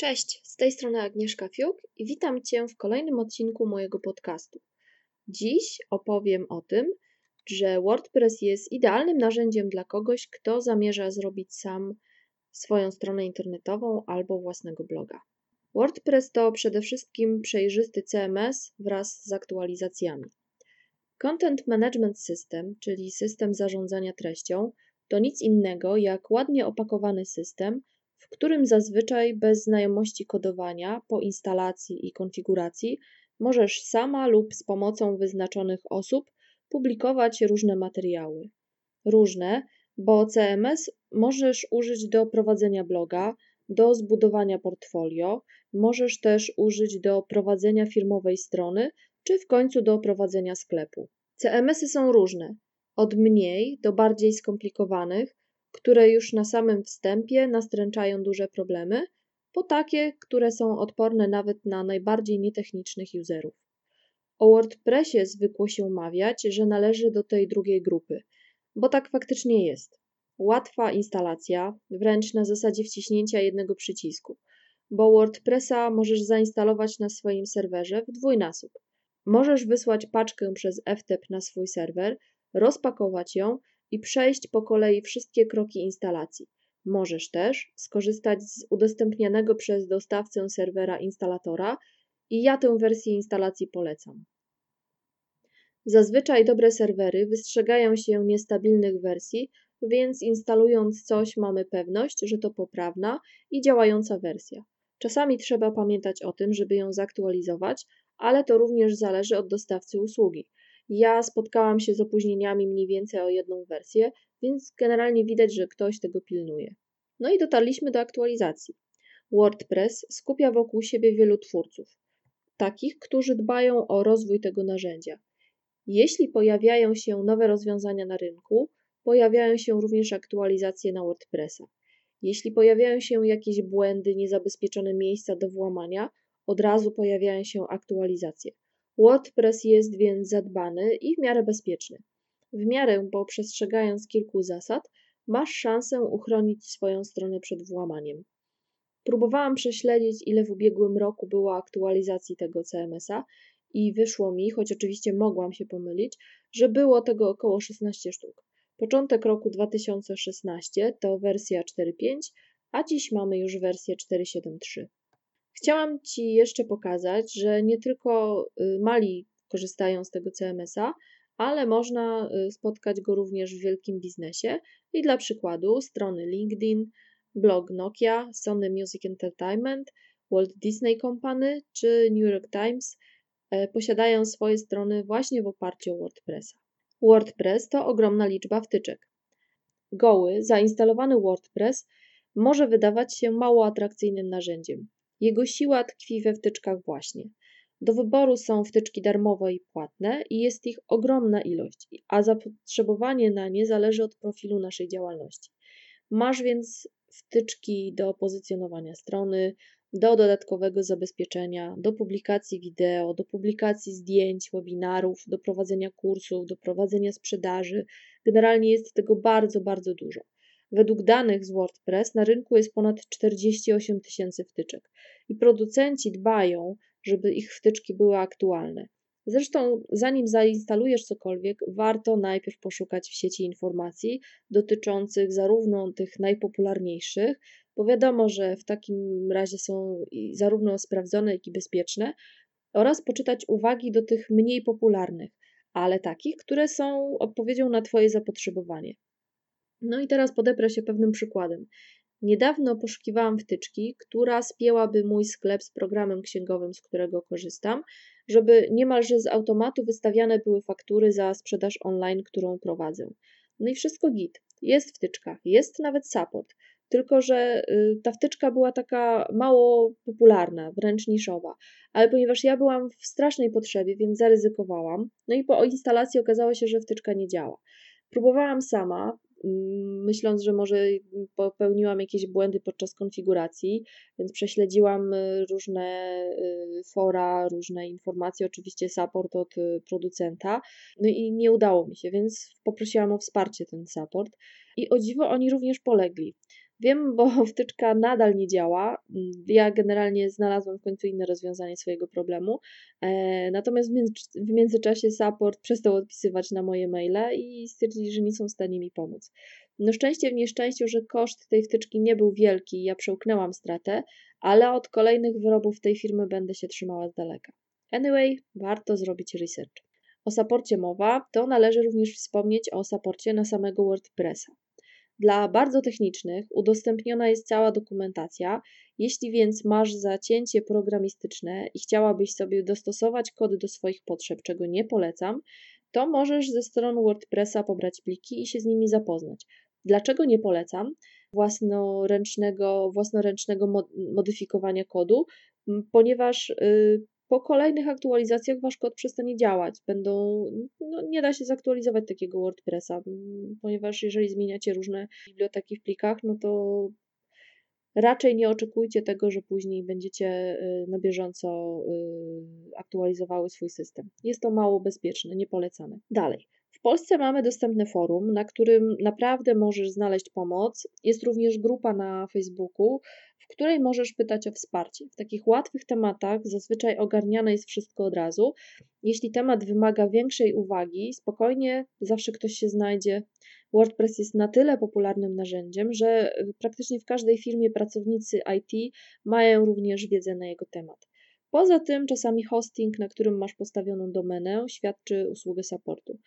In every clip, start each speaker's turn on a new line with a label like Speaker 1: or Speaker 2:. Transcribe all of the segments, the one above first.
Speaker 1: Cześć, z tej strony Agnieszka Fiuk i witam Cię w kolejnym odcinku mojego podcastu. Dziś opowiem o tym, że WordPress jest idealnym narzędziem dla kogoś, kto zamierza zrobić sam swoją stronę internetową albo własnego bloga. WordPress to przede wszystkim przejrzysty CMS wraz z aktualizacjami. Content Management System, czyli system zarządzania treścią, to nic innego jak ładnie opakowany system, w którym zazwyczaj bez znajomości kodowania po instalacji i konfiguracji możesz sama lub z pomocą wyznaczonych osób publikować różne materiały. Różne, bo CMS możesz użyć do prowadzenia bloga, do zbudowania portfolio, możesz też użyć do prowadzenia firmowej strony, czy w końcu do prowadzenia sklepu. CMS-y są różne, od mniej do bardziej skomplikowanych, które już na samym wstępie nastręczają duże problemy, po takie, które są odporne nawet na najbardziej nietechnicznych userów. O WordPressie zwykło się mawiać, że należy do tej drugiej grupy, bo tak faktycznie jest. Łatwa instalacja, wręcz na zasadzie wciśnięcia jednego przycisku, bo WordPressa możesz zainstalować na swoim serwerze w dwójnasób. Możesz wysłać paczkę przez FTP na swój serwer, rozpakować ją i przejść po kolei wszystkie kroki instalacji. Możesz też skorzystać z udostępnianego przez dostawcę serwera instalatora i ja tę wersję instalacji polecam. Zazwyczaj dobre serwery wystrzegają się niestabilnych wersji, więc instalując coś mamy pewność, że to poprawna i działająca wersja. Czasami trzeba pamiętać o tym, żeby ją zaktualizować, ale to również zależy od dostawcy usługi. Ja spotkałam się z opóźnieniami mniej więcej o jedną wersję, więc generalnie widać, że ktoś tego pilnuje. No i dotarliśmy do aktualizacji. WordPress skupia wokół siebie wielu twórców, takich, którzy dbają o rozwój tego narzędzia. Jeśli pojawiają się nowe rozwiązania na rynku, pojawiają się również aktualizacje na WordPressa. Jeśli pojawiają się jakieś błędy, niezabezpieczone miejsca do włamania, od razu pojawiają się aktualizacje. WordPress jest więc zadbany i w miarę bezpieczny. W miarę, bo przestrzegając kilku zasad, masz szansę uchronić swoją stronę przed włamaniem. Próbowałam prześledzić, ile w ubiegłym roku było aktualizacji tego CMS-a i wyszło mi, choć oczywiście mogłam się pomylić, że było tego około 16 sztuk. Początek roku 2016 to wersja 4.5, a dziś mamy już wersję 4.7.3. Chciałam Ci jeszcze pokazać, że nie tylko y, mali korzystają z tego CMS-a, ale można y, spotkać go również w wielkim biznesie. I dla przykładu strony LinkedIn, blog Nokia, Sony Music Entertainment, Walt Disney Company czy New York Times e, posiadają swoje strony właśnie w oparciu o WordPressa. WordPress to ogromna liczba wtyczek. Goły, zainstalowany WordPress może wydawać się mało atrakcyjnym narzędziem. Jego siła tkwi we wtyczkach właśnie. Do wyboru są wtyczki darmowe i płatne i jest ich ogromna ilość, a zapotrzebowanie na nie zależy od profilu naszej działalności. Masz więc wtyczki do pozycjonowania strony, do dodatkowego zabezpieczenia, do publikacji wideo, do publikacji zdjęć, webinarów, do prowadzenia kursów, do prowadzenia sprzedaży. Generalnie jest tego bardzo, bardzo dużo. Według danych z WordPress na rynku jest ponad 48 tysięcy wtyczek i producenci dbają, żeby ich wtyczki były aktualne. Zresztą, zanim zainstalujesz cokolwiek, warto najpierw poszukać w sieci informacji dotyczących zarówno tych najpopularniejszych, bo wiadomo, że w takim razie są zarówno sprawdzone, jak i bezpieczne, oraz poczytać uwagi do tych mniej popularnych, ale takich, które są odpowiedzią na Twoje zapotrzebowanie. No i teraz podeprę się pewnym przykładem. Niedawno poszukiwałam wtyczki, która spięłaby mój sklep z programem księgowym, z którego korzystam, żeby niemalże z automatu wystawiane były faktury za sprzedaż online, którą prowadzę. No i wszystko git. Jest wtyczka, jest nawet support. Tylko, że y, ta wtyczka była taka mało popularna, wręcz niszowa. Ale ponieważ ja byłam w strasznej potrzebie, więc zaryzykowałam. No i po instalacji okazało się, że wtyczka nie działa. Próbowałam sama, myśląc, że może popełniłam jakieś błędy podczas konfiguracji, więc prześledziłam y, różne y, fora, różne informacje, oczywiście support od y, producenta, no i nie udało mi się, więc poprosiłam o wsparcie ten support i o dziwo oni również polegli. Wiem, bo wtyczka nadal nie działa. Ja generalnie znalazłam w końcu inne rozwiązanie swojego problemu. E, natomiast w międzyczasie support przestał odpisywać na moje maile i stwierdzili, że nie są w stanie mi pomóc. No szczęście w nieszczęściu, że koszt tej wtyczki nie był wielki, ja przełknęłam stratę, ale od kolejnych wyrobów tej firmy będę się trzymała z daleka. Anyway, warto zrobić research. O saporcie mowa, to należy również wspomnieć o saporcie na samego WordPressa. Dla bardzo technicznych udostępniona jest cała dokumentacja. Jeśli więc masz zacięcie programistyczne i chciałabyś sobie dostosować kody do swoich potrzeb, czego nie polecam, to możesz ze strony WordPressa pobrać pliki i się z nimi zapoznać. Dlaczego nie polecam własnoręcznego, własnoręcznego modyfikowania kodu? Ponieważ y, po kolejnych aktualizacjach wasz kod przestanie działać. Będą, no nie da się zaktualizować takiego WordPressa, ponieważ jeżeli zmieniacie różne biblioteki w plikach, no to raczej nie oczekujcie tego, że później będziecie y, na bieżąco y, aktualizowały swój system. Jest to mało bezpieczne, nie polecane. Dalej. W Polsce mamy dostępne forum, na którym naprawdę możesz znaleźć pomoc. Jest również grupa na Facebooku, w której możesz pytać o wsparcie. W takich łatwych tematach zazwyczaj ogarniane jest wszystko od razu. Jeśli temat wymaga większej uwagi, spokojnie zawsze ktoś się znajdzie. WordPress jest na tyle popularnym narzędziem, że praktycznie w każdej firmie pracownicy IT mają również wiedzę na jego temat. Poza tym, czasami hosting, na którym masz postawioną domenę, świadczy usługę supportu.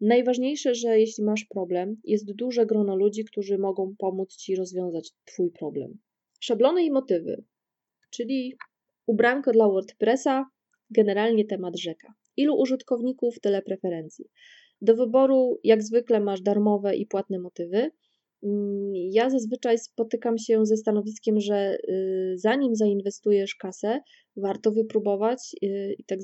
Speaker 1: Najważniejsze, że jeśli masz problem, jest duże grono ludzi, którzy mogą pomóc ci rozwiązać Twój problem. Szablony i motywy, czyli ubranko dla WordPressa, generalnie temat rzeka. Ilu użytkowników, tyle preferencji. Do wyboru, jak zwykle, masz darmowe i płatne motywy. Mm, ja zazwyczaj spotykam się ze stanowiskiem, że y, zanim zainwestujesz kasę, warto wypróbować y, i tak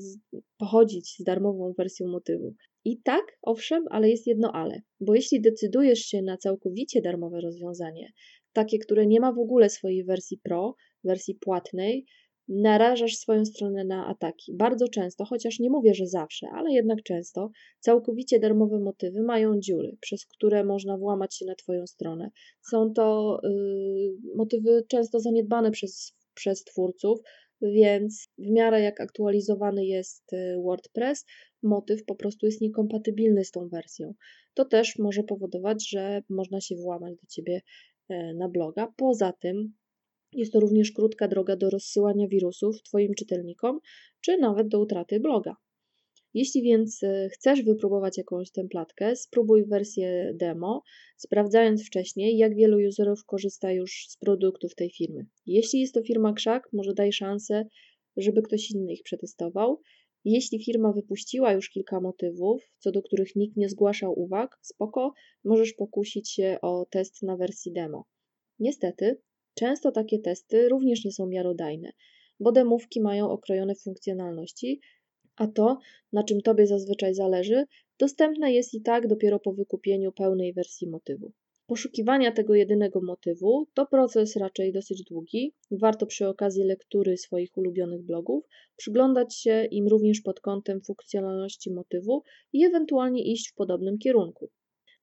Speaker 1: pochodzić z darmową wersją motywu. I tak, owszem, ale jest jedno ale, bo jeśli decydujesz się na całkowicie darmowe rozwiązanie, takie, które nie ma w ogóle swojej wersji pro, wersji płatnej, narażasz swoją stronę na ataki. Bardzo często, chociaż nie mówię, że zawsze, ale jednak często, całkowicie darmowe motywy mają dziury, przez które można włamać się na Twoją stronę. Są to yy, motywy często zaniedbane przez, przez twórców, więc w miarę jak aktualizowany jest y, WordPress, motyw po prostu jest niekompatybilny z tą wersją. To też może powodować, że można się włamać do ciebie e, na bloga. Poza tym jest to również krótka droga do rozsyłania wirusów Twoim czytelnikom, czy nawet do utraty bloga. Jeśli więc e, chcesz wypróbować jakąś templatkę, spróbuj wersję demo, sprawdzając wcześniej, jak wielu userów korzysta już z produktów tej firmy. Jeśli jest to firma krzak, może daj szansę, żeby ktoś inny ich przetestował. Jeśli firma wypuściła już kilka motywów, co do których nikt nie zgłaszał uwag, spoko, możesz pokusić się o test na wersji demo. Niestety, często takie testy również nie są miarodajne, bo demówki mają okrojone funkcjonalności, a to, na czym Tobie zazwyczaj zależy, dostępne jest i tak dopiero po wykupieniu pełnej wersji motywu. Poszukiwania tego jedynego motywu to proces raczej dosyć długi. Warto przy okazji lektury swoich ulubionych blogów przyglądać się im również pod kątem funkcjonalności motywu i ewentualnie iść w podobnym kierunku.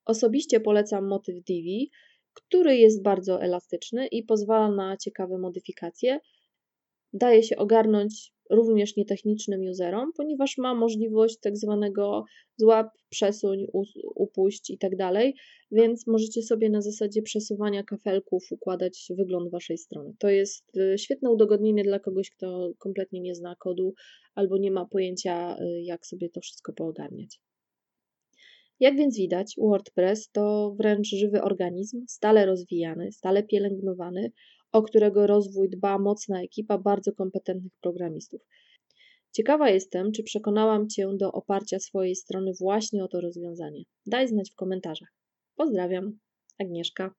Speaker 1: Osobiście polecam motyw Divi, który jest bardzo elastyczny i pozwala na ciekawe modyfikacje. Daje się ogarnąć również nietechnicznym userom, ponieważ ma możliwość tak zwanego złap, przesuń, upuść i tak dalej, więc możecie sobie na zasadzie przesuwania kafelków układać wygląd waszej strony. To jest y, świetne udogodnienie dla kogoś, kto kompletnie nie zna kodu albo nie ma pojęcia, y, jak sobie to wszystko poogarniać. Jak więc widać, WordPress to wręcz żywy organizm, stale rozwijany, stale pielęgnowany, o którego rozwój dba mocna ekipa bardzo kompetentnych programistów. Ciekawa jestem, czy przekonałam Cię do oparcia swojej strony właśnie o to rozwiązanie. Daj znać w komentarzach. Pozdrawiam, Agnieszka.